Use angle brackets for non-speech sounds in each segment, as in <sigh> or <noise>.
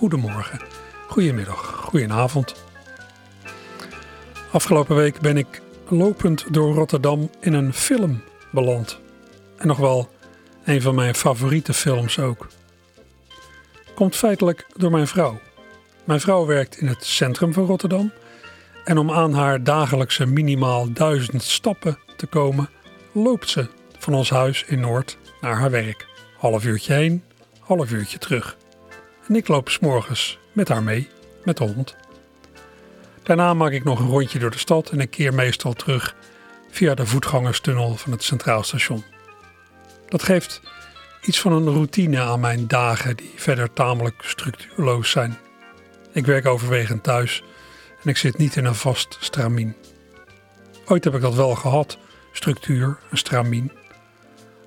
Goedemorgen, goedemiddag, goedenavond. Afgelopen week ben ik lopend door Rotterdam in een film beland. En nog wel een van mijn favoriete films ook. Komt feitelijk door mijn vrouw. Mijn vrouw werkt in het centrum van Rotterdam. En om aan haar dagelijkse minimaal duizend stappen te komen, loopt ze van ons huis in Noord naar haar werk. Half uurtje heen, half uurtje terug. En ik loop s'morgens met haar mee, met de hond. Daarna maak ik nog een rondje door de stad en ik keer meestal terug via de voetgangerstunnel van het Centraal Station. Dat geeft iets van een routine aan mijn dagen die verder tamelijk structuurloos zijn. Ik werk overwegend thuis en ik zit niet in een vast stramien. Ooit heb ik dat wel gehad, structuur, een stramien.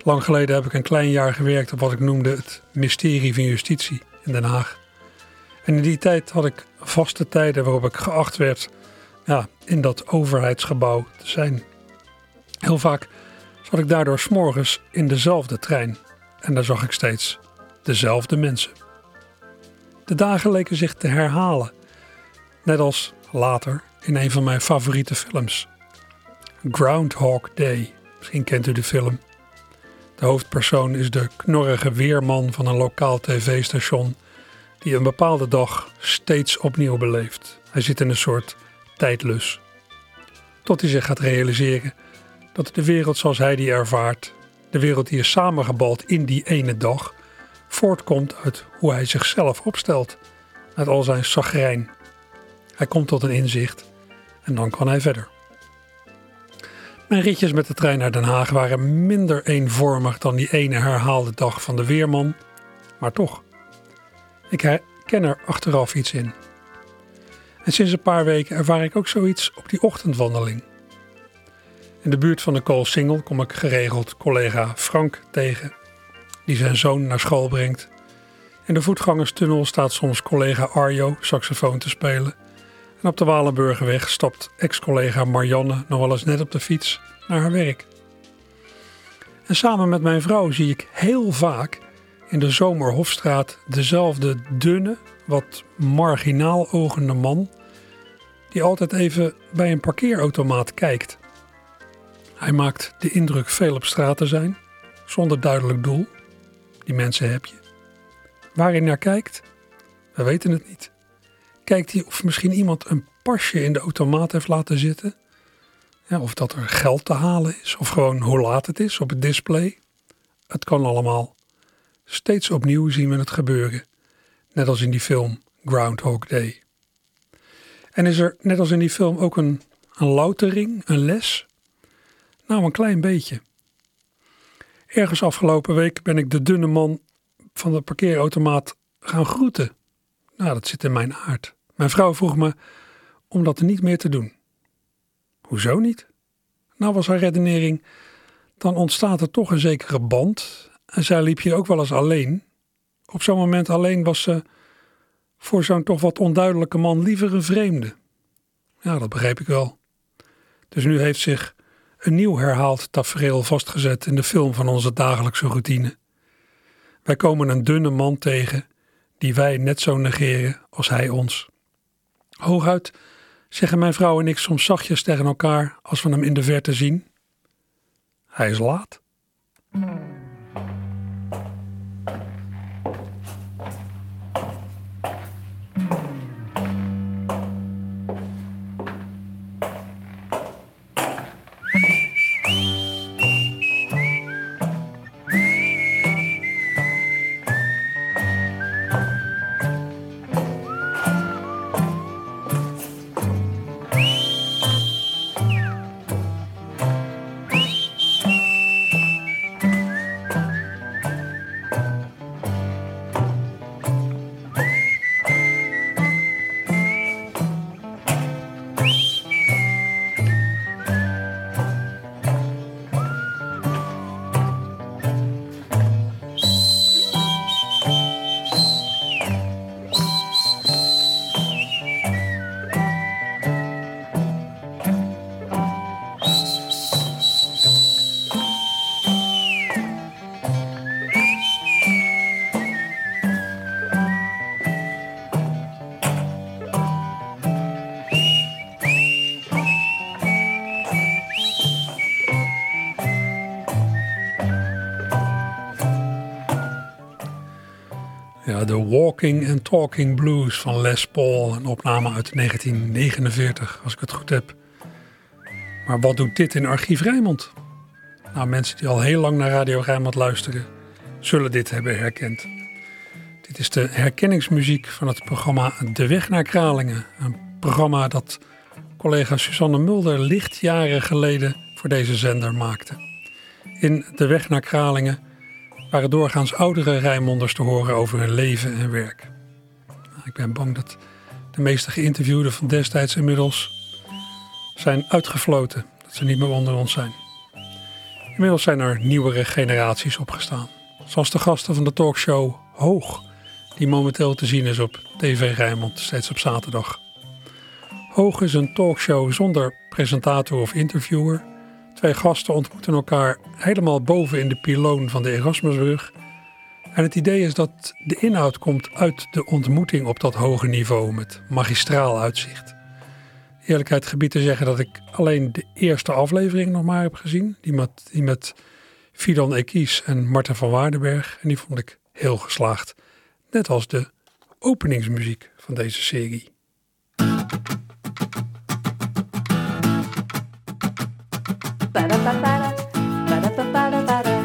Lang geleden heb ik een klein jaar gewerkt op wat ik noemde het mysterie van justitie in Den Haag. En in die tijd had ik vaste tijden waarop ik geacht werd ja, in dat overheidsgebouw te zijn. Heel vaak zat ik daardoor s'morgens in dezelfde trein en daar zag ik steeds dezelfde mensen. De dagen leken zich te herhalen, net als later in een van mijn favoriete films. Groundhog Day, misschien kent u de film. De hoofdpersoon is de knorrige weerman van een lokaal tv-station die een bepaalde dag steeds opnieuw beleeft. Hij zit in een soort tijdlus. Tot hij zich gaat realiseren dat de wereld zoals hij die ervaart, de wereld die is samengebald in die ene dag, voortkomt uit hoe hij zichzelf opstelt, met al zijn zagrijn. Hij komt tot een inzicht en dan kan hij verder. Mijn ritjes met de trein naar Den Haag waren minder eenvormig dan die ene herhaalde dag van de weerman, maar toch. Ik herken er achteraf iets in. En sinds een paar weken ervaar ik ook zoiets op die ochtendwandeling. In de buurt van de Koolsingel kom ik geregeld collega Frank tegen, die zijn zoon naar school brengt. In de voetgangerstunnel staat soms collega Arjo saxofoon te spelen. En op de Walenburgerweg stapt ex-collega Marianne nog wel eens net op de fiets naar haar werk. En samen met mijn vrouw zie ik heel vaak in de Zomerhofstraat dezelfde dunne, wat marginaal ogende man, die altijd even bij een parkeerautomaat kijkt. Hij maakt de indruk veel op straat te zijn, zonder duidelijk doel. Die mensen heb je. Waar hij naar kijkt, we weten het niet. Kijkt hij of misschien iemand een pasje in de automaat heeft laten zitten? Ja, of dat er geld te halen is, of gewoon hoe laat het is op het display. Het kan allemaal. Steeds opnieuw zien we het gebeuren, net als in die film Groundhog Day. En is er, net als in die film, ook een, een loutering, een les? Nou, een klein beetje. Ergens afgelopen week ben ik de dunne man van de parkeerautomaat gaan groeten. Nou, dat zit in mijn aard. Mijn vrouw vroeg me om dat niet meer te doen. Hoezo niet? Nou was haar redenering, dan ontstaat er toch een zekere band. En zij liep hier ook wel eens alleen. Op zo'n moment alleen was ze voor zo'n toch wat onduidelijke man liever een vreemde. Ja, dat begreep ik wel. Dus nu heeft zich een nieuw herhaald tafereel vastgezet in de film van onze dagelijkse routine. Wij komen een dunne man tegen die wij net zo negeren als hij ons. Hooguit zeggen mijn vrouw en ik soms zachtjes tegen elkaar als we hem in de verte zien. Hij is laat. De Walking and Talking Blues van Les Paul, een opname uit 1949, als ik het goed heb. Maar wat doet dit in Archief Rijnmond? Nou, mensen die al heel lang naar Radio Rijnmond luisteren, zullen dit hebben herkend. Dit is de herkenningsmuziek van het programma De Weg naar Kralingen. Een programma dat collega Susanne Mulder licht jaren geleden voor deze zender maakte. In De Weg naar Kralingen waren doorgaans oudere Rijnmonders te horen over hun leven en werk. Ik ben bang dat de meeste geïnterviewden van destijds inmiddels zijn uitgefloten. Dat ze niet meer onder ons zijn. Inmiddels zijn er nieuwere generaties opgestaan. Zoals de gasten van de talkshow Hoog, die momenteel te zien is op TV Rijnmond, steeds op zaterdag. Hoog is een talkshow zonder presentator of interviewer. Twee gasten ontmoeten elkaar helemaal boven in de piloon van de Erasmusbrug. En het idee is dat de inhoud komt uit de ontmoeting op dat hoge niveau met magistraal uitzicht. Eerlijkheid gebied te zeggen dat ik alleen de eerste aflevering nog maar heb gezien. Die met, die met Fidan Ekies en Marten van Waardenberg. En die vond ik heel geslaagd. Net als de openingsmuziek van deze serie. Ba-da-ba-ba-da, ba-da-ba-ba-da-ba-da.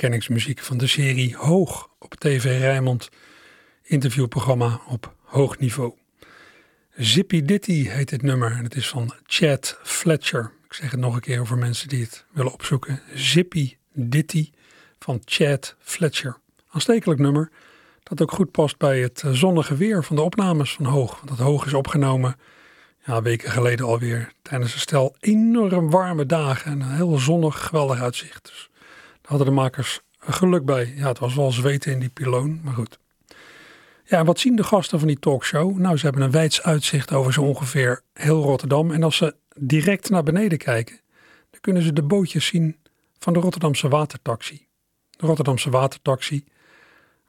Herkenningsmuziek van de serie Hoog op TV Rijnmond. Interviewprogramma op hoog niveau. Zippy Ditty heet dit nummer en het is van Chad Fletcher. Ik zeg het nog een keer voor mensen die het willen opzoeken. Zippy Ditty van Chad Fletcher. Aanstekelijk nummer dat ook goed past bij het zonnige weer van de opnames van Hoog. Want dat Hoog is opgenomen ja, weken geleden alweer tijdens een stel enorm warme dagen en een heel zonnig geweldig uitzicht. Dus hadden de makers geluk bij. Ja, het was wel zweten in die piloon, maar goed. Ja, wat zien de gasten van die talkshow? Nou, ze hebben een wijds uitzicht over zo ongeveer heel Rotterdam. En als ze direct naar beneden kijken, dan kunnen ze de bootjes zien van de Rotterdamse watertaxi. De Rotterdamse watertaxi,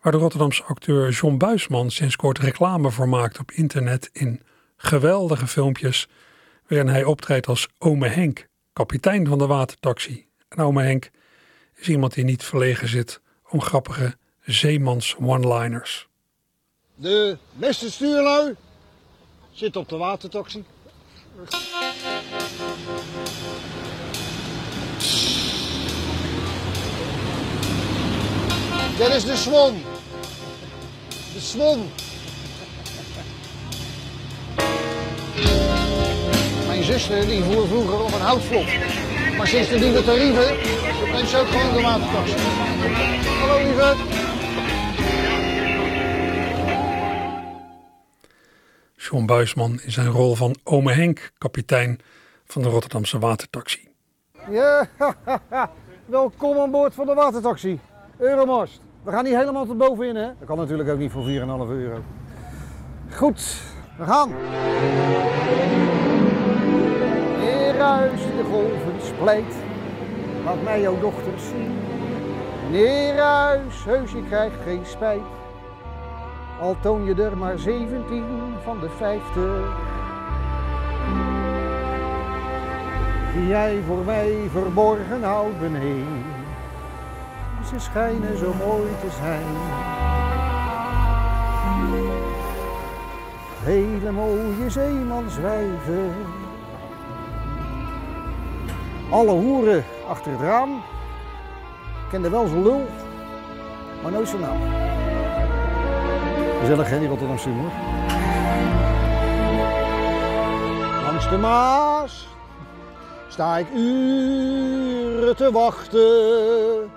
waar de Rotterdamse acteur John Buisman sinds kort reclame voor maakt op internet in geweldige filmpjes, waarin hij optreedt als Ome Henk, kapitein van de watertaxi. En Ome Henk is iemand die niet verlegen zit om grappige zeemans one-liners. De beste stuurlui zit op de watertoxie. Dit is de Swan. De Swan. Mijn zuster die voer vroeger op een houtvlot. Maar sinds de nieuwe tarieven ze ook gewoon de watertaxi. Hallo lieve. John Buisman in zijn rol van ome Henk, kapitein van de Rotterdamse watertaxi. Ja, <laughs> welkom aan boord van de watertaxi. Euromast. We gaan niet helemaal tot bovenin, hè? Dat kan natuurlijk ook niet voor 4,5 euro. Goed, we gaan. Neerhuis, de golven splijt. Laat mij jouw dochter zien. Neerhuis, heus, je krijgt geen spijt. Al toon je er maar 17 van de 50. Die jij voor mij verborgen houdt beneden. Ze schijnen zo mooi te zijn. Hele mooie zeemanswijven. Alle hoeren achter het raam. Kende wel zijn lul, maar nooit zijn naam. Gezellig hè, die Rotterdamse humor. Langs de Maas sta ik uren te wachten.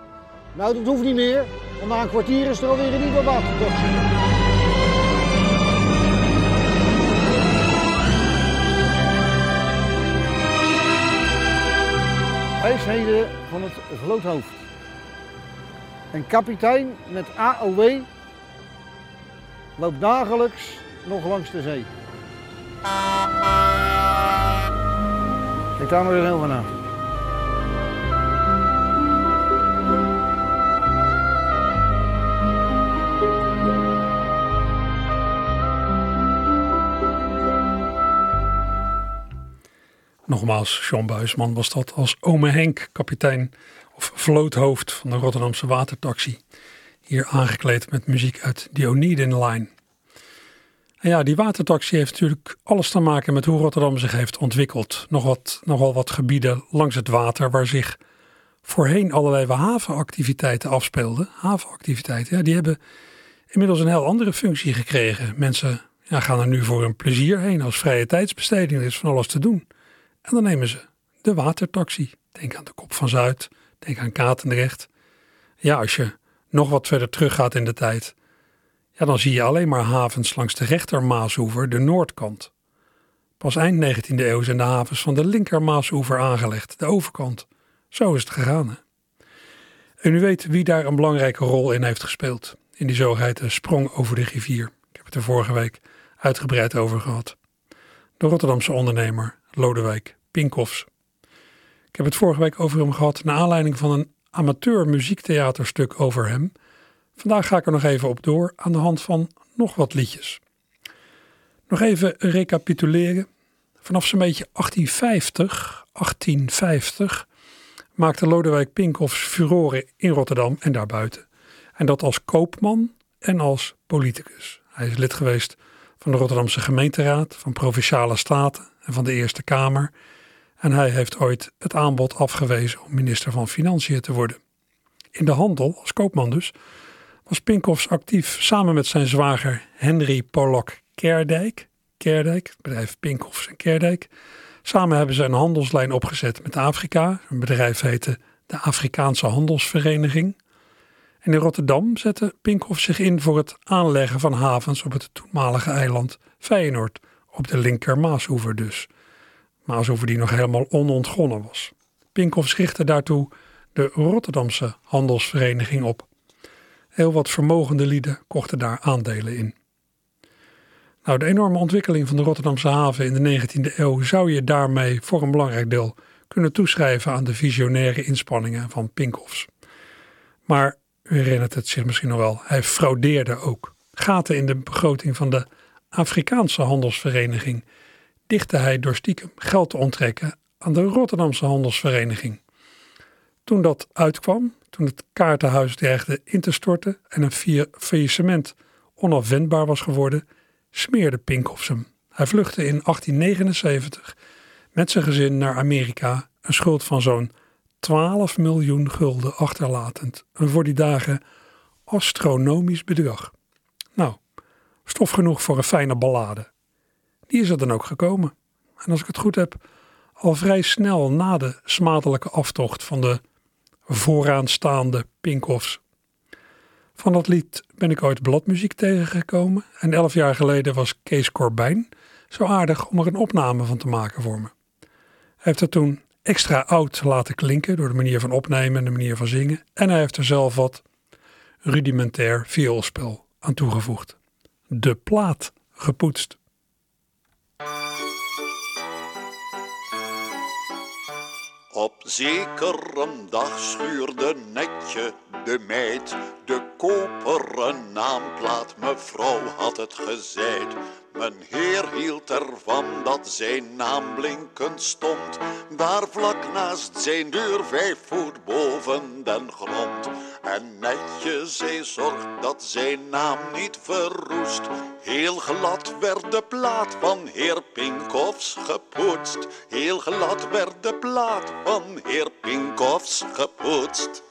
Nou, dat hoeft niet meer, want na een kwartier is er alweer een nieuwe watertaxi. Wijsheden van het vloothoofd. Een kapitein met AOW loopt dagelijks nog langs de zee. Kijk daar maar eens van Nogmaals, John Buisman was dat als ome Henk, kapitein of vloothoofd van de Rotterdamse watertaxi. Hier aangekleed met muziek uit The Oneiden Line. En ja, die watertaxi heeft natuurlijk alles te maken met hoe Rotterdam zich heeft ontwikkeld. Nog wat, nogal wat gebieden langs het water waar zich voorheen allerlei havenactiviteiten afspeelden. Havenactiviteiten, ja, die hebben inmiddels een heel andere functie gekregen. Mensen gaan er nu voor hun plezier heen als vrije tijdsbesteding. Er is van alles te doen. En dan nemen ze de watertaxi. Denk aan de Kop van Zuid, denk aan Katendrecht. Ja, als je nog wat verder teruggaat in de tijd, ja, dan zie je alleen maar havens langs de rechter de noordkant. Pas eind 19e eeuw zijn de havens van de linker Maashoever aangelegd, de overkant. Zo is het gegaan. Hè? En u weet wie daar een belangrijke rol in heeft gespeeld, in die zogeheten sprong over de rivier. Ik heb het er vorige week uitgebreid over gehad. De Rotterdamse ondernemer Lodewijk Pinkoffs. Ik heb het vorige week over hem gehad naar aanleiding van een amateur muziektheaterstuk over hem. Vandaag ga ik er nog even op door aan de hand van nog wat liedjes. Nog even recapituleren. Vanaf zo'n beetje 1850, 1850 maakte Lodewijk Pinkoffs furoren in Rotterdam en daarbuiten. En dat als koopman en als politicus. Hij is lid geweest van de Rotterdamse gemeenteraad, van Provinciale Staten van de Eerste Kamer. En hij heeft ooit het aanbod afgewezen om minister van Financiën te worden. In de handel, als koopman dus, was Pinkoffs actief samen met zijn zwager Henry Pollock Kerdijk. Kerdijk, bedrijf Pinkoffs en Kerdijk. Samen hebben ze een handelslijn opgezet met Afrika. Een bedrijf heette de Afrikaanse Handelsvereniging. En in Rotterdam zette Pinkhoff zich in voor het aanleggen van havens op het toenmalige eiland Feyenoord, op de linker Maashoever dus. Maashoever die nog helemaal onontgonnen was. Pinkhoff richtte daartoe de Rotterdamse Handelsvereniging op. Heel wat vermogende lieden kochten daar aandelen in. Nou, de enorme ontwikkeling van de Rotterdamse haven in de 19e eeuw zou je daarmee voor een belangrijk deel kunnen toeschrijven aan de visionaire inspanningen van Pinkoffs. Maar u herinnert het zich misschien nog wel, hij fraudeerde ook. Gaten in de begroting van de Afrikaanse Handelsvereniging dichtte hij door stiekem geld te onttrekken aan de Rotterdamse Handelsvereniging. Toen dat uitkwam, toen het kaartenhuis dreigde in te storten en een faillissement onafwendbaar was geworden, smeerde Pinkhoffs hem. Hij vluchtte in 1879 met zijn gezin naar Amerika, een schuld van zo'n 12 miljoen gulden achterlatend. Een voor die dagen astronomisch bedrag. Stof genoeg voor een fijne ballade. Die is er dan ook gekomen. En als ik het goed heb, al vrij snel na de smadelijke aftocht van de vooraanstaande Pinkoffs. Van dat lied ben ik ooit bladmuziek tegengekomen en elf jaar geleden was Kees Corbijn, zo aardig om er een opname van te maken voor me. Hij heeft het toen extra oud laten klinken door de manier van opnemen en de manier van zingen. En hij heeft er zelf wat rudimentair vioolspel aan toegevoegd. De plaat gepoetst. Op zekere dag schuurde netje de meid de koperen naamplaat. Mevrouw had het gezeid. Mijn heer hield ervan dat zijn naam blinkend stond. Daar vlak naast zijn deur vijf voet boven den grond. En netjes zij zorgt dat zijn naam niet verroest. Heel glad werd de plaat van heer Pinkoffs gepoetst. Heel glad werd de plaat van heer Pinkoffs gepoetst.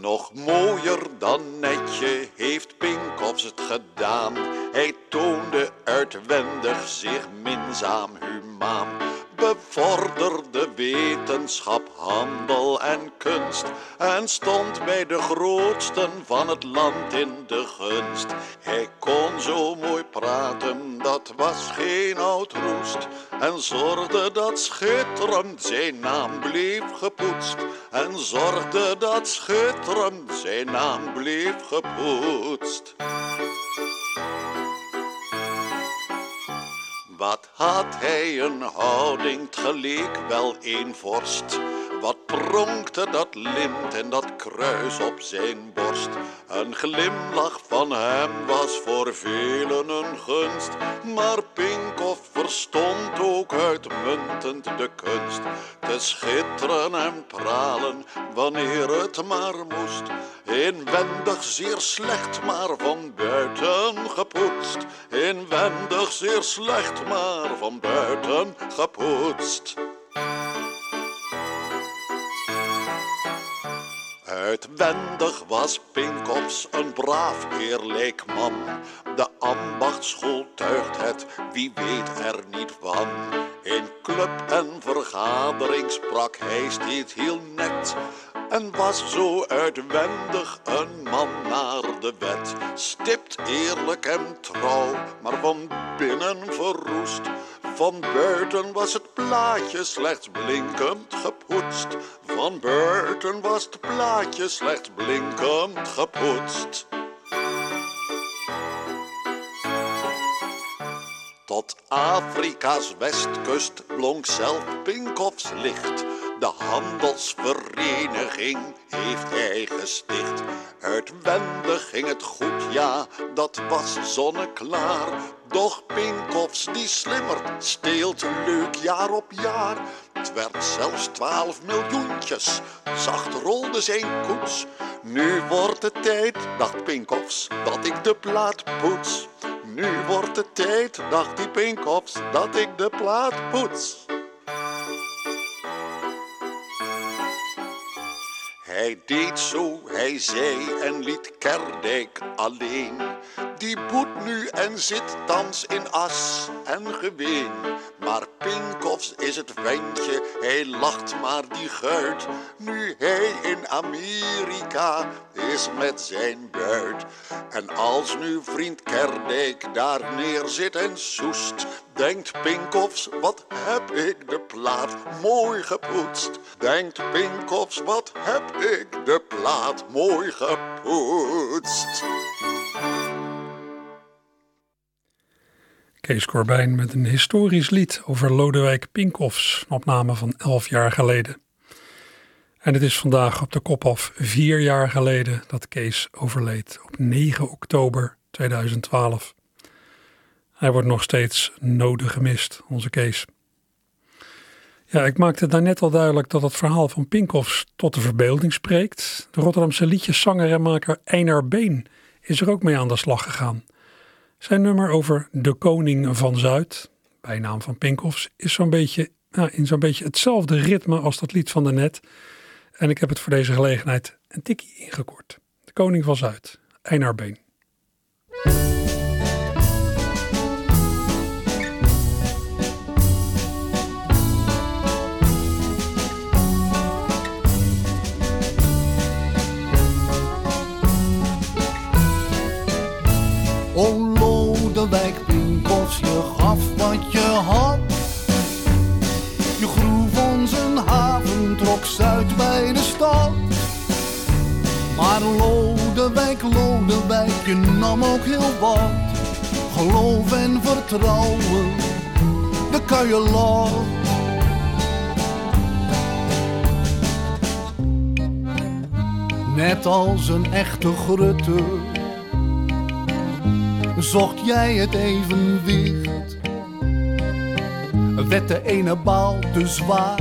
Nog mooier dan netje heeft Pinkoffs het gedaan. Hij toonde uitwendig zich minzaam humaan bevorderde wetenschap, handel en kunst en stond bij de grootsten van het land in de gunst. Hij kon zo mooi praten, dat was geen oud roest en zorgde dat schitterend zijn naam bleef gepoetst en zorgde dat schitterend zijn naam bleef gepoetst. Wat had hij een houding, het geleek wel een vorst. Wat pronkte dat lint en dat kruis op zijn borst. Een glimlach van hem was voor velen een gunst. Maar Pinkoff verstond ook uitmuntend de kunst. Te schitteren en pralen wanneer het maar moest. Inwendig zeer slecht, maar van buiten gepoetst. Inwendig zeer slecht, maar van buiten gepoetst. Uitwendig was Pinkoffs een braaf eerlijk man. De ambachtschool tuigt het, wie weet er niet van. In club en vergadering sprak hij steeds heel net. En was zo uitwendig een man naar de wet. Stipt eerlijk en trouw, maar van binnen verroest. Van buiten was het plaatje slechts blinkend gepoetst. Van buiten was het plaatje slechts blinkend gepoetst. Tot Afrika's westkust blonk zelf Pinkoffs licht. De handelsvereniging heeft hij gesticht. Uitwendig ging het goed, ja, dat was zonneklaar. Doch Pinkoffs die slimmert, steelt leuk jaar op jaar. Het werd zelfs twaalf miljoentjes, zacht rolde zijn koets. Nu wordt het tijd, dacht Pinkoffs, dat ik de plaat poets. Nu wordt het tijd, dacht die Pinkoffs, dat ik de plaat poets. Hij deed zo, hij zei en liet Kerdijk alleen. Die boet nu en zit thans in as en geween. Maar Pinkoffs is het ventje, hij lacht maar die guit. Nu hij in Amerika is met zijn buit. En als nu vriend Kerdijk daar neer zit en soest, denkt Pinkoffs, wat heb ik de plaat mooi gepoetst. Denkt Pinkoffs, wat heb ik de plaat mooi gepoetst. Kees Corbijn met een historisch lied over Lodewijk Pinkoffs, opname van elf jaar geleden. En het is vandaag op de kop af vier jaar geleden dat Kees overleed, op 9 oktober 2012. Hij wordt nog steeds nodig gemist, onze Kees. Ja, ik maakte daarnet al duidelijk dat het verhaal van Pinkoffs tot de verbeelding spreekt. De Rotterdamse liedjeszanger en maker Einar Been is er ook mee aan de slag gegaan. Zijn nummer over de koning van Zuid, bijnaam van Pinkoffs, is zo'n beetje, nou, in zo'n beetje hetzelfde ritme als dat lied van daarnet. En ik heb het voor deze gelegenheid een tikkie ingekort. De koning van Zuid, Einar Been. Maar Lodewijk, Lodewijk, je nam ook heel wat. Geloof en vertrouwen, de kan je laten. Net als een echte grutter zocht jij het evenwicht. Werd de ene baal te zwaar,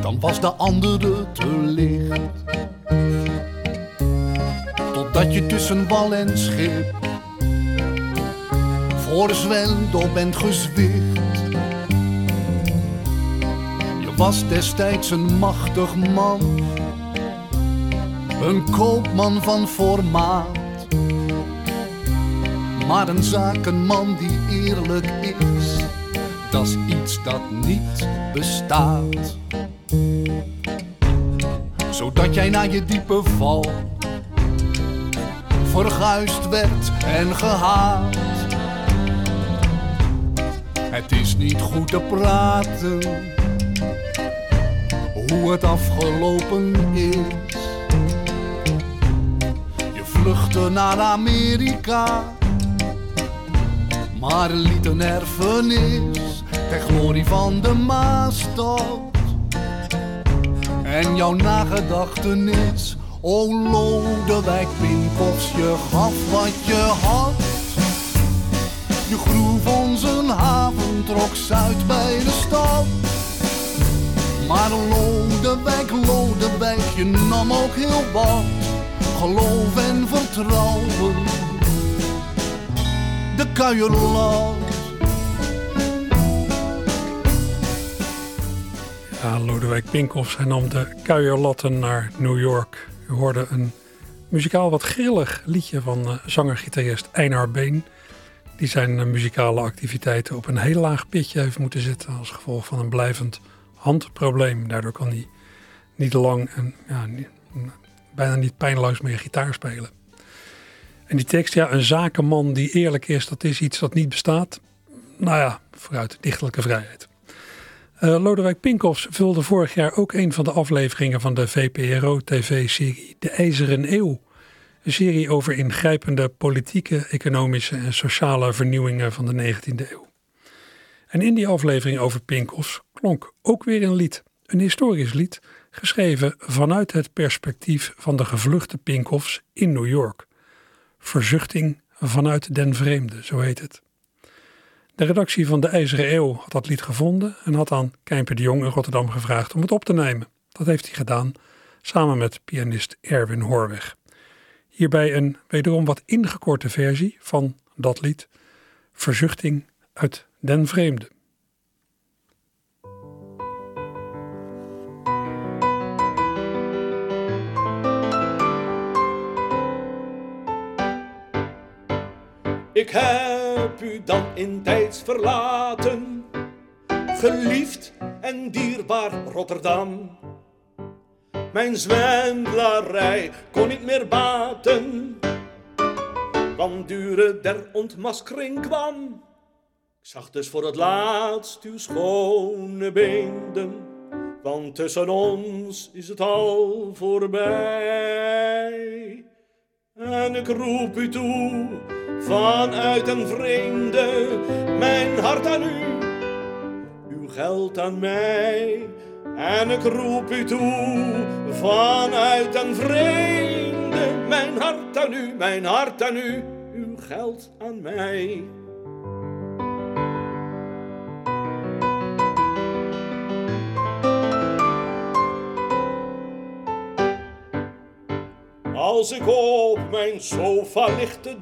dan was de andere te licht. Totdat je tussen wal en schip voor zwendel bent gezwicht. Je was destijds een machtig man, een koopman van formaat. Maar een zakenman die eerlijk is, dat is iets dat niet bestaat. Zodat jij na je diepe val verguisd werd en gehaat. Het is niet goed te praten hoe het afgelopen is. Je vluchtte naar Amerika maar liet een erfenis ter glorie van de Maastad. En jouw nagedachtenis, o Lodewijk Pinkoffs, je gaf wat je had. Je groef ons een haven, trok Zuid bij de stad. Maar Lodewijk, Lodewijk, je nam ook heel wat. Geloof en vertrouwen de kuierlat. Ja, Lodewijk Pinkhoff, hij nam de kuierlatten naar New York. U hoorde een muzikaal wat grillig liedje van uh, zanger-gitarist Einar Been. Die zijn uh, muzikale activiteiten op een heel laag pitje heeft moeten zetten als gevolg van een blijvend handprobleem. Daardoor kan hij niet lang en ja, niet, bijna niet pijnloos meer gitaar spelen. En die tekst, ja, een zakenman die eerlijk is, dat is iets dat niet bestaat. Nou ja, vooruit, dichtelijke vrijheid. Uh, Lodewijk Pinkoffs vulde vorig jaar ook een van de afleveringen van de VPRO-tv-serie De IJzeren Eeuw. Een serie over ingrijpende politieke, economische en sociale vernieuwingen van de 19e eeuw. En in die aflevering over Pinkoffs klonk ook weer een lied. Een historisch lied, geschreven vanuit het perspectief van de gevluchte Pinkoffs in New York. Verzuchting vanuit den vreemde, zo heet het. De redactie van de IJzeren Eeuw had dat lied gevonden en had aan Kijmper de Jong in Rotterdam gevraagd om het op te nemen. Dat heeft hij gedaan, samen met pianist Erwin Horweg. Hierbij een wederom wat ingekorte versie van dat lied, Verzuchting uit den vreemde. Ik heb u dan in tijds verlaten, geliefd en dierbaar Rotterdam. Mijn zwendlarij kon niet meer baten, want dure der ontmaskering kwam. Ik zag dus voor het laatst uw schone beenden, want tussen ons is het al voorbij. En ik roep u toe vanuit een vreemde, mijn hart aan u, uw geld aan mij. En ik roep u toe vanuit een vreemde, mijn hart aan u, mijn hart aan u, uw geld aan mij. Als ik op mijn sofa lig te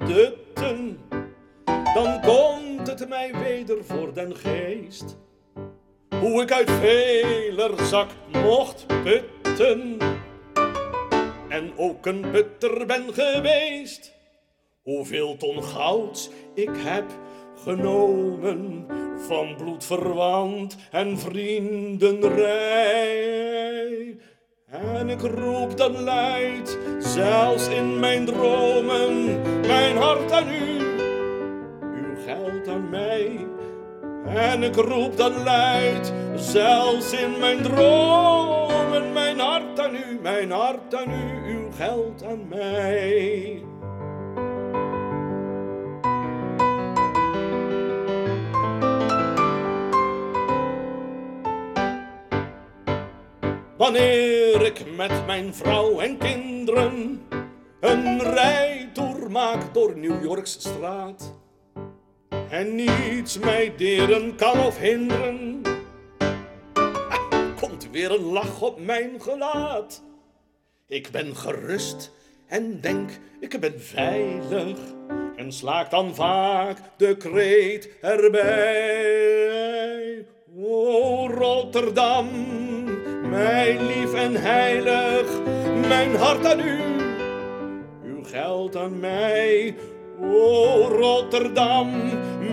dan komt het mij weder voor den geest. Hoe ik uit veler zak mocht putten, en ook een putter ben geweest. Hoeveel ton goud ik heb genomen van bloedverwant en vriendenrij. En ik roep dan luid, zelfs in mijn dromen, mijn hart aan u, uw geld aan mij. En ik roep dan luid, zelfs in mijn dromen, mijn hart aan u, mijn hart aan u, uw geld aan mij. Wanneer ik met mijn vrouw en kinderen een rijtour maak door New Yorks straat en niets mij deren kan of hinderen, komt weer een lach op mijn gelaat. Ik ben gerust en denk ik ben veilig en slaak dan vaak de kreet erbij. O Rotterdam, mijn lief en heilig, mijn hart aan u, uw geld aan mij. O Rotterdam,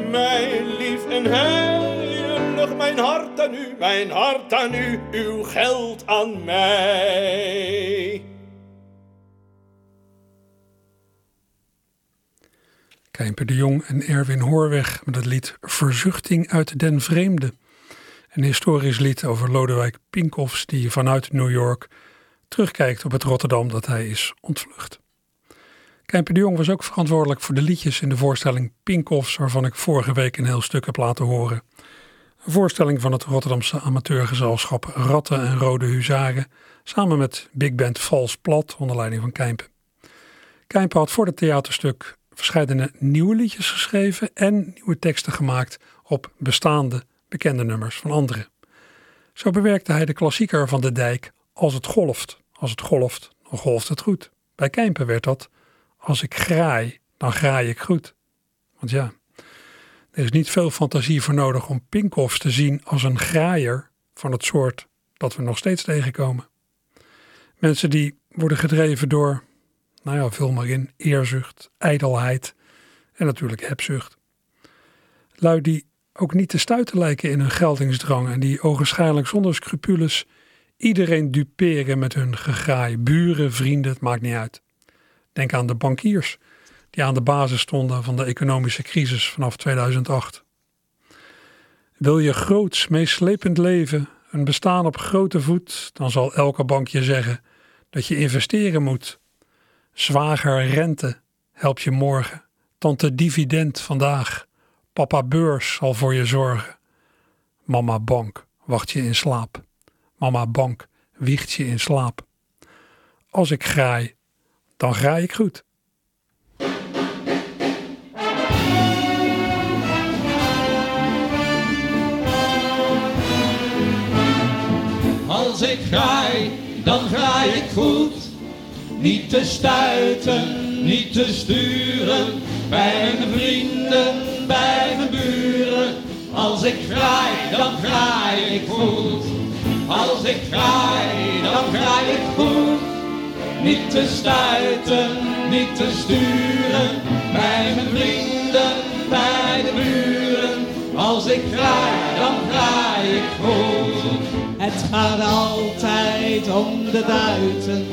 mijn lief en heilig, mijn hart aan u, mijn hart aan u, uw geld aan mij. Kijmper de Jong en Erwin Hoorweg met het lied Verzuchting uit den Vreemde. Een historisch lied over Lodewijk Pinkoffs die vanuit New York terugkijkt op het Rotterdam dat hij is ontvlucht. Kijmper de Jong was ook verantwoordelijk voor de liedjes in de voorstelling Pinkoffs waarvan ik vorige week een heel stuk heb laten horen. Een voorstelling van het Rotterdamse amateurgezelschap Ratten en Rode Huzaren samen met big band Vals Plat onder leiding van Kijmpen. Kijmpen had voor het theaterstuk verschillende nieuwe liedjes geschreven en nieuwe teksten gemaakt op bestaande bekende nummers van anderen. Zo bewerkte hij de klassieker van de dijk Als het golft. Als het golft, dan golft het goed. Bij Kijmpen werd dat Als ik graai, dan graai ik goed. Want ja, er is niet veel fantasie voor nodig om Pinkoffs te zien als een graaier van het soort dat we nog steeds tegenkomen. Mensen die worden gedreven door nou ja, vul maar in, eerzucht, ijdelheid en natuurlijk hebzucht. Lui die ook niet te stuiten lijken in hun geldingsdrang en die ogenschijnlijk zonder scrupules iedereen duperen met hun gegraai, buren, vrienden, het maakt niet uit. Denk aan de bankiers die aan de basis stonden van de economische crisis vanaf 2008. Wil je groots, meeslepend leven, een bestaan op grote voet, dan zal elke bank je zeggen dat je investeren moet Zwager rente helpt je morgen. Tante dividend vandaag. Papa beurs zal voor je zorgen. Mama bank wacht je in slaap. Mama bank wiegt je in slaap. Als ik graai, dan graai ik goed. Als ik graai, dan graai ik goed. Niet te stuiten, niet te sturen, bij mijn vrienden, bij mijn buren. Als ik graai, dan graai ik goed. Als ik graai, dan graai ik goed. Niet te stuiten, niet te sturen, bij mijn vrienden, bij de buren. Als ik graai, dan graai ik goed. Het gaat altijd om de buiten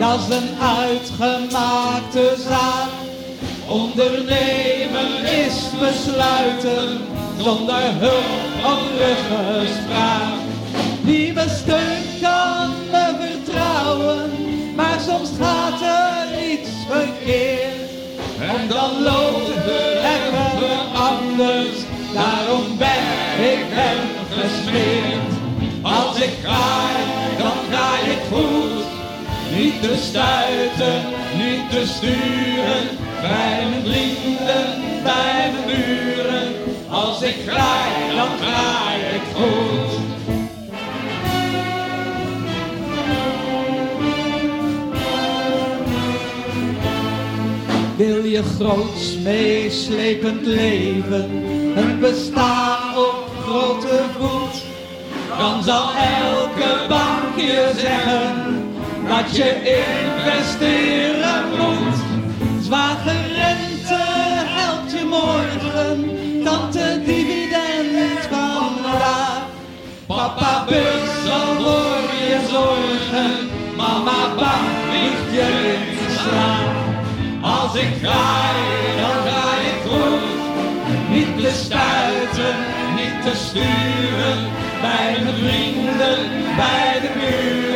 dat is een uitgemaakte zaak. Ondernemen is besluiten, zonder hulp of ruggespraak. Wie me steunt kan me vertrouwen, maar soms gaat er iets verkeerd. En dan loopt het wel anders, daarom ben ik hem gesmeerd. Als ik ga, dan ga ik goed. Niet te stuiten, niet te sturen, bij mijn vrienden, bij mijn buren. Als ik graai, dan graai ik goed. Wil je groots meeslepend leven, een bestaan op grote voet, dan zal elke bank je zeggen dat je investeren moet. Zware rente helpt je morgen, tante dividend vandaag. Papa beurs zal voor je zorgen, mama bank ligt je in slaap. Als ik ga, dan ga ik goed. Niet te stuiten, niet te sturen, bij mijn vrienden, bij de buren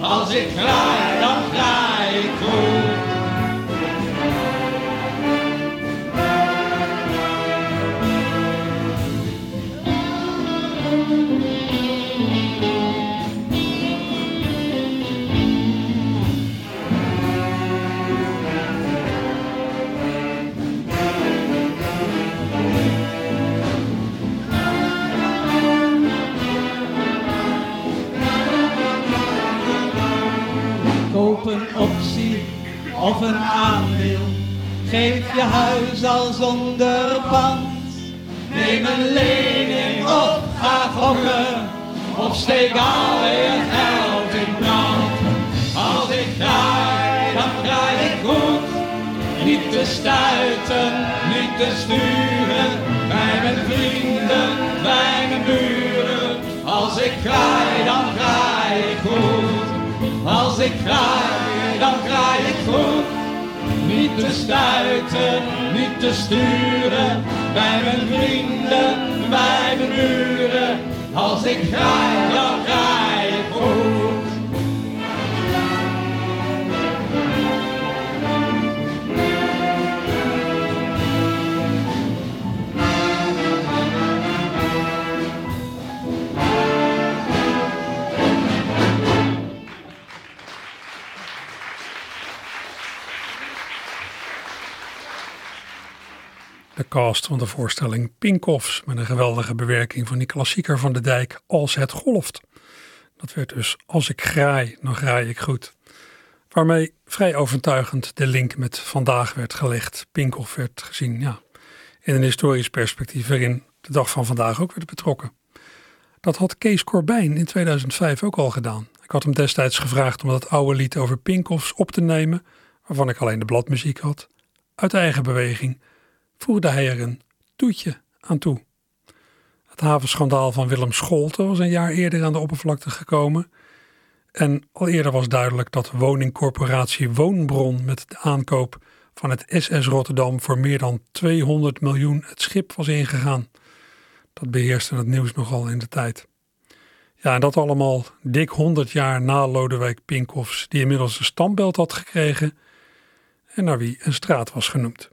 als ik ga, dan graai. Of een aandeel. Geef je huis al zonder pand. Neem een lening of ga gokken. Of steek al je geld in brand. Als ik draai, dan draai ik goed. Niet te stuiten, niet te sturen. Bij mijn vrienden, bij mijn buren. Als ik draai, dan draai ik goed. Als ik draai, dan draai ik goed. Niet te stuiten, niet te sturen. Bij mijn vrienden, bij mijn buren. Als ik draai, dan draai De cast van de voorstelling Pinkoffs met een geweldige bewerking van die klassieker van de dijk Als het golft. Dat werd dus Als ik graai, dan graai ik goed. Waarmee vrij overtuigend de link met vandaag werd gelegd. Pinkoff werd gezien ja, in een historisch perspectief waarin de dag van vandaag ook werd betrokken. Dat had Kees Corbijn in 2005 ook al gedaan. Ik had hem destijds gevraagd om dat oude lied over Pinkoffs op te nemen, waarvan ik alleen de bladmuziek had, uit eigen beweging voegde hij er een toetje aan toe. Het havenschandaal van Willem Scholten was een jaar eerder aan de oppervlakte gekomen. En al eerder was duidelijk dat woningcorporatie Woonbron met de aankoop van het SS Rotterdam voor meer dan 200 miljoen het schip was ingegaan. Dat beheerste het nieuws nogal in de tijd. Ja, en dat allemaal dik 100 jaar na Lodewijk Pinkoffs, die inmiddels een standbeeld had gekregen en naar wie een straat was genoemd.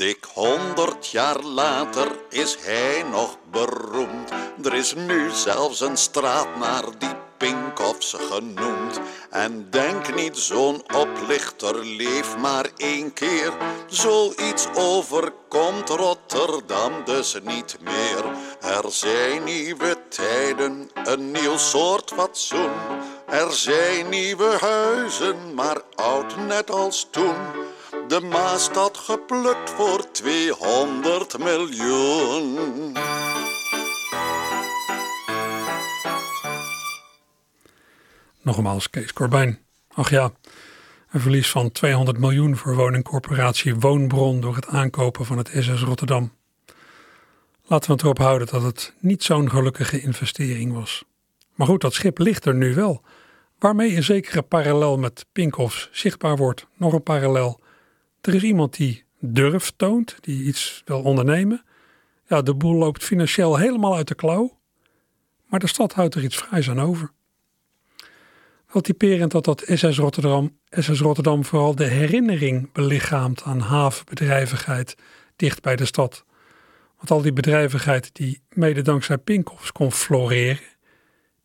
Dik honderd jaar later is hij nog beroemd. Er is nu zelfs een straat naar die Pinkoffs genoemd. En denk niet, zo'n oplichter leef maar één keer. Zoiets overkomt Rotterdam dus niet meer. Er zijn nieuwe tijden, een nieuw soort fatsoen. Er zijn nieuwe huizen, maar oud net als toen. De Maastad geplukt voor 200 miljoen. Nogmaals Kees Corbijn. Ach ja, een verlies van 200 miljoen voor woningcorporatie Woonbron door het aankopen van het SS Rotterdam. Laten we het erop houden dat het niet zo'n gelukkige investering was. Maar goed, dat schip ligt er nu wel. Waarmee een zekere parallel met Pinkoffs zichtbaar wordt. Nog een parallel. Er is iemand die durf toont, die iets wil ondernemen. Ja, de boel loopt financieel helemaal uit de klauw. Maar de stad houdt er iets vrijs aan over. Wel typerend dat dat SS Rotterdam, SS Rotterdam vooral de herinnering belichaamt aan havenbedrijvigheid dicht bij de stad. Want al die bedrijvigheid die mede dankzij Pinkoffs kon floreren,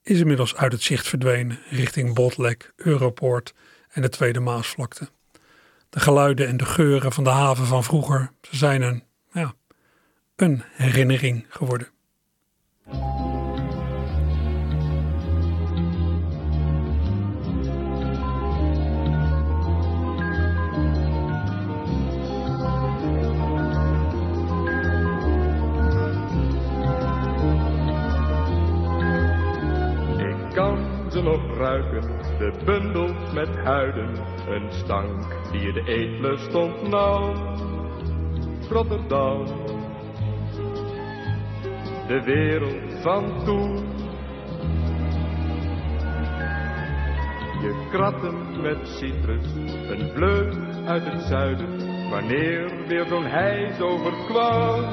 is inmiddels uit het zicht verdwenen richting Botlek, Europoort en de Tweede Maasvlakte. De geluiden en de geuren van de haven van vroeger ze zijn een, ja, een herinnering geworden. Ik kan ze nog ruiken, de bundels met huiden, een stank die de eetlust ontnauwt. Rotterdam, de wereld van toen. Je kratten met citrus, een vleug uit het zuiden, wanneer weer zo'n hijs overkwam.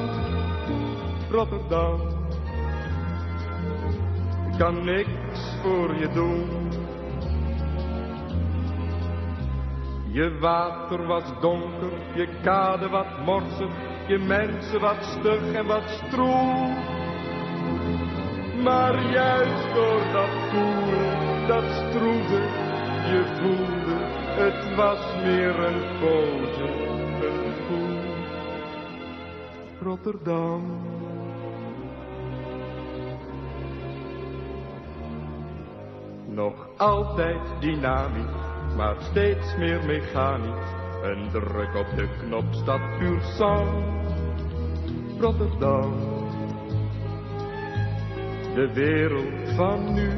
Rotterdam kan niks voor je doen. Je water was donker, je kade wat morsig, je mensen wat stug en wat stroef. Maar juist door dat koele, dat stroeve, je voelde, het was meer een pose, een gevoel. Rotterdam. Nog altijd dynamisch, maar steeds meer mechanisch. Een druk op de knop staat puur sang. Rotterdam. De wereld van nu.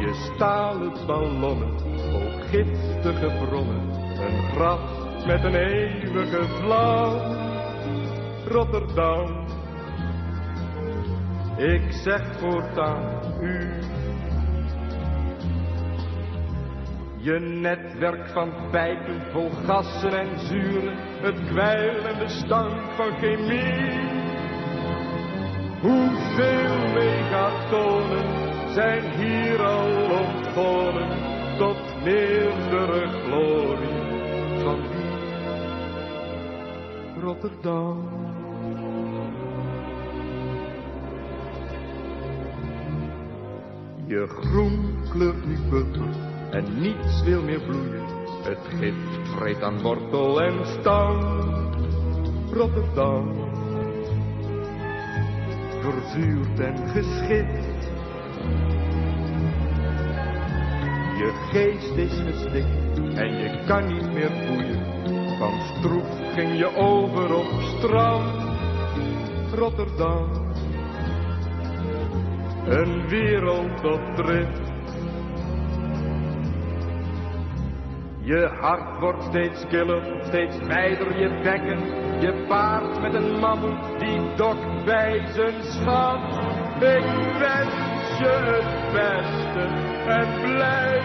Je stalen ballonnen, vol giftige bronnen. Een graf met een eeuwige vlam. Rotterdam. Ik zeg voortaan u. Je netwerk van pijpen vol gassen en zuren, het kwijlende stank van chemie. Hoeveel megatonen zijn hier al ontgonnen tot meerdere glorie van wie? Rotterdam. Je groen kleurt en niets wil meer bloeien. Het gift vreet aan wortel en stam. Rotterdam, verzuurd en geschikt. Je geest is gestikt en je kan niet meer boeien. Van stroef ging je over op strand. Rotterdam, een wereld op drift. Je hart wordt steeds killer, steeds wijder je bekken. Je paard met een mammoet die dokt bij zijn schat. Ik wens je het beste en blijf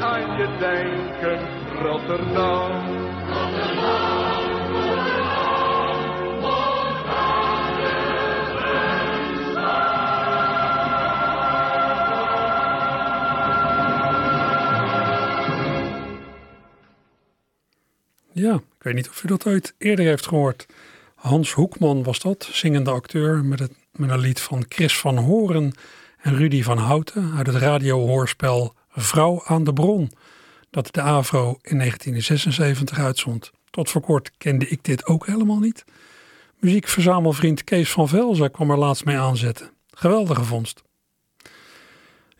aan je denken, Rotterdam. Ja, ik weet niet of u dat ooit eerder heeft gehoord. Hans Hoekman was dat, zingende acteur met, het, met een lied van Chris van Horen en Rudy van Houten uit het radiohoorspel Vrouw aan de Bron, dat de AVRO in 1976 uitzond. Tot voor kort kende ik dit ook helemaal niet. Muziekverzamelvriend Kees van Velzen kwam er laatst mee aanzetten. Geweldige vondst.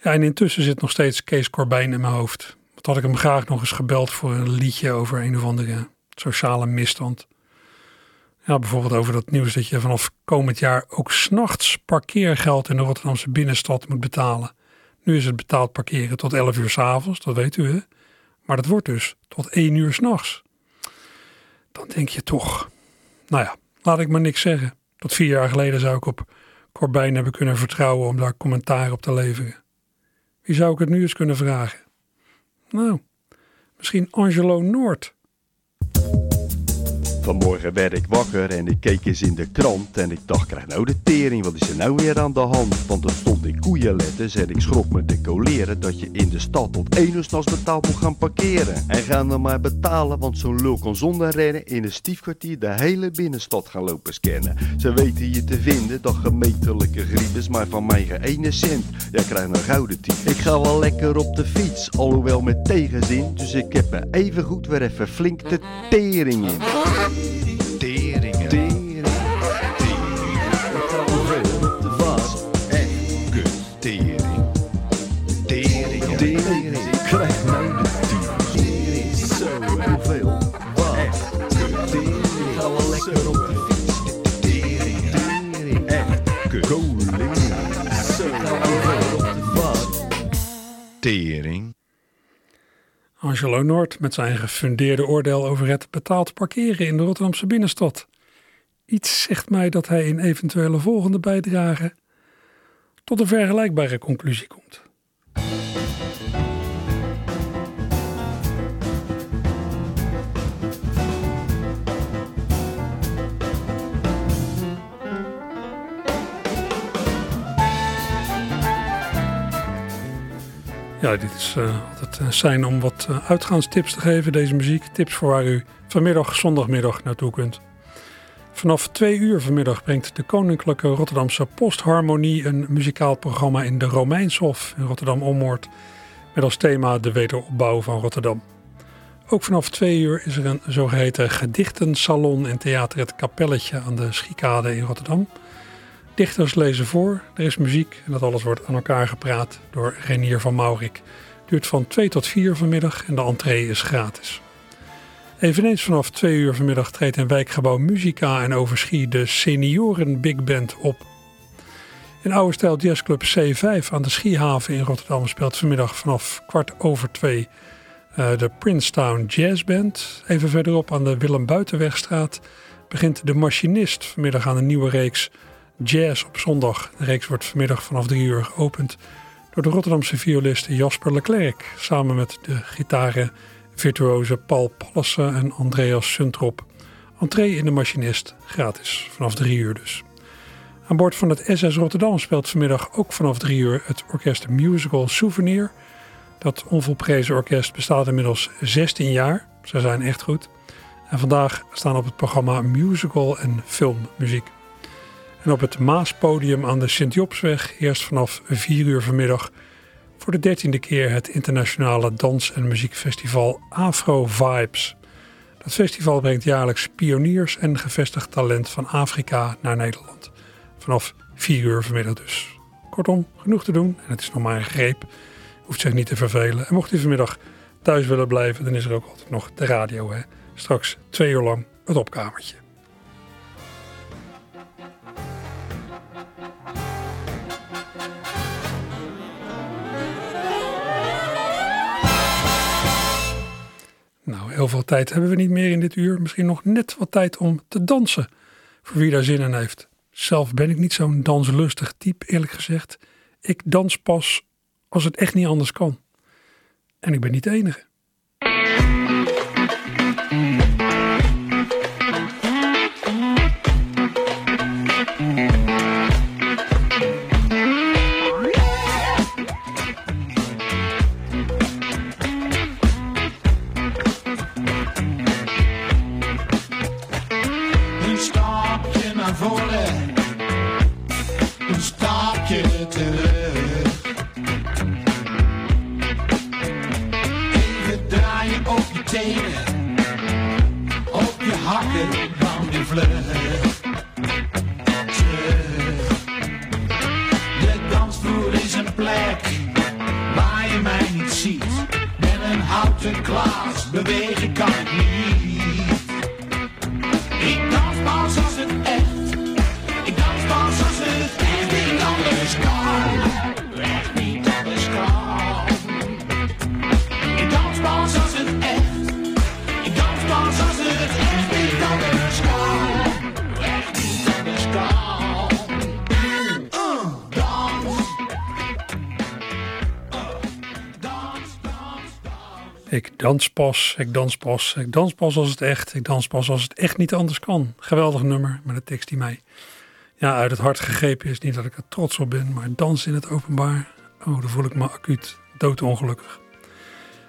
Ja, en intussen zit nog steeds Kees Corbijn in mijn hoofd. Wat had ik hem graag nog eens gebeld voor een liedje over een of andere sociale misstand. Ja, bijvoorbeeld over dat nieuws dat je vanaf komend jaar ook s'nachts parkeergeld in de Rotterdamse binnenstad moet betalen. Nu is het betaald parkeren tot 11 uur s'avonds, dat weet u hè. Maar dat wordt dus tot 1 uur s'nachts. Dan denk je toch, nou ja, laat ik maar niks zeggen. Tot vier jaar geleden zou ik op Corbijn hebben kunnen vertrouwen om daar commentaar op te leveren. Wie zou ik het nu eens kunnen vragen? Nou, misschien Angelo Noord. Vanmorgen werd ik wakker en ik keek eens in de krant En ik dacht, krijg nou de tering, wat is er nou weer aan de hand? Want er stond in koeienletters en ik schrok me te coleren Dat je in de stad tot één uur s'nachts betaald moet gaan parkeren. En ga dan maar betalen, want zo'n lul kan zonder rennen In een stiefkwartier de hele binnenstad gaan lopen scannen. Ze weten je te vinden, dat gemeentelijke griebes Maar van mij geen ene cent, jij krijgt een gouden tien Ik ga wel lekker op de fiets, alhoewel met tegenzin Dus ik heb er even goed weer even flink de tering in Bye. Angelo Noord met zijn gefundeerde oordeel over het betaald parkeren in de Rotterdamse binnenstad. Iets zegt mij dat hij in eventuele volgende bijdrage tot een vergelijkbare conclusie komt. Ja, dit is uh, altijd zijn om wat uitgaanstips te geven, deze muziek. Tips voor waar u vanmiddag, zondagmiddag naartoe kunt. Vanaf twee uur vanmiddag brengt de Koninklijke Rotterdamse Postharmonie een muzikaal programma in de Romeinshof in Rotterdam-Ommoord. Met als thema de wederopbouw van Rotterdam. Ook vanaf twee uur is er een zogeheten gedichtensalon in Theater Het Kapelletje aan de Schiekade in Rotterdam. Dichters lezen voor, er is muziek en dat alles wordt aan elkaar gepraat door Renier van Maurik. Duurt van 2 tot 4 vanmiddag en de entree is gratis. Eveneens vanaf 2 uur vanmiddag treedt in wijkgebouw Musica en Overschie de Senioren Big Band op. In oude stijl jazzclub C5 aan de Schiehaven in Rotterdam speelt vanmiddag vanaf kwart over twee uh, de Princetown Jazz Band. Even verderop aan de Willem Buitenwegstraat begint de Machinist vanmiddag aan een nieuwe reeks Jazz op zondag. De reeks wordt vanmiddag vanaf drie uur geopend door de Rotterdamse violist Jasper Leclerc samen met de gitaren virtuoze Paul Pallassen en Andreas Suntrop. Entree in de Machinist gratis, vanaf drie uur dus. Aan boord van het SS Rotterdam speelt vanmiddag ook vanaf drie uur het orkest Musical Souvenir. Dat onvolprezen orkest bestaat inmiddels 16 jaar. Ze zijn echt goed. En vandaag staan op het programma musical en filmmuziek. En op het Maaspodium aan de Sint-Jobsweg eerst vanaf 4 uur vanmiddag voor de dertiende keer het internationale dans- en muziekfestival Afro Vibes. Dat festival brengt jaarlijks pioniers en gevestigd talent van Afrika naar Nederland. Vanaf 4 uur vanmiddag dus. Kortom, genoeg te doen en het is nog maar een greep. Hoeft zich niet te vervelen. En mocht u vanmiddag thuis willen blijven, dan is er ook altijd nog de radio. Hè? Straks twee uur lang het opkamertje. Heel veel tijd hebben we niet meer in dit uur. Misschien nog net wat tijd om te dansen. Voor wie daar zin in heeft. Zelf ben ik niet zo'n danslustig type, eerlijk gezegd. Ik dans pas als het echt niet anders kan. En ik ben niet de enige. Dans pas, ik dans pas, ik dans pas als het echt, ik dans pas als het echt niet anders kan. Geweldig nummer met een tekst die mij ja, uit het hart gegrepen is. Niet dat ik er trots op ben, maar dansen in het openbaar, oh, dan voel ik me acuut doodongelukkig.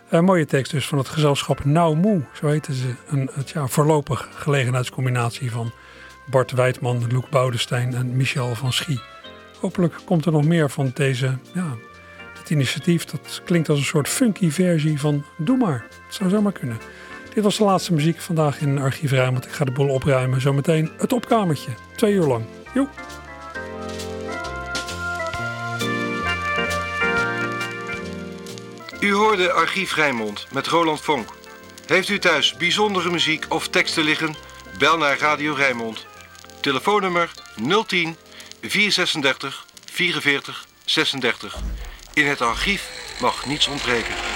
Een mooie tekst dus van het gezelschap Nou Moe, zo heten ze. Een het, ja, voorlopig gelegenheidscombinatie van Bart Wijdman, Loek Boudestein en Michel van Schie. Hopelijk komt er nog meer van deze ja, het initiatief dat klinkt als een soort funky versie van Doe maar. Het zou zomaar kunnen. Dit was de laatste muziek vandaag in Archief want Ik ga de boel opruimen. Zometeen het opkamertje. Twee uur lang. Joe. U hoorde Archief Rijnmond met Roland Vonk. Heeft u thuis bijzondere muziek of teksten liggen? Bel naar Radio Rijnmond. Telefoonnummer 010 436 44 36. In het archief mag niets ontbreken.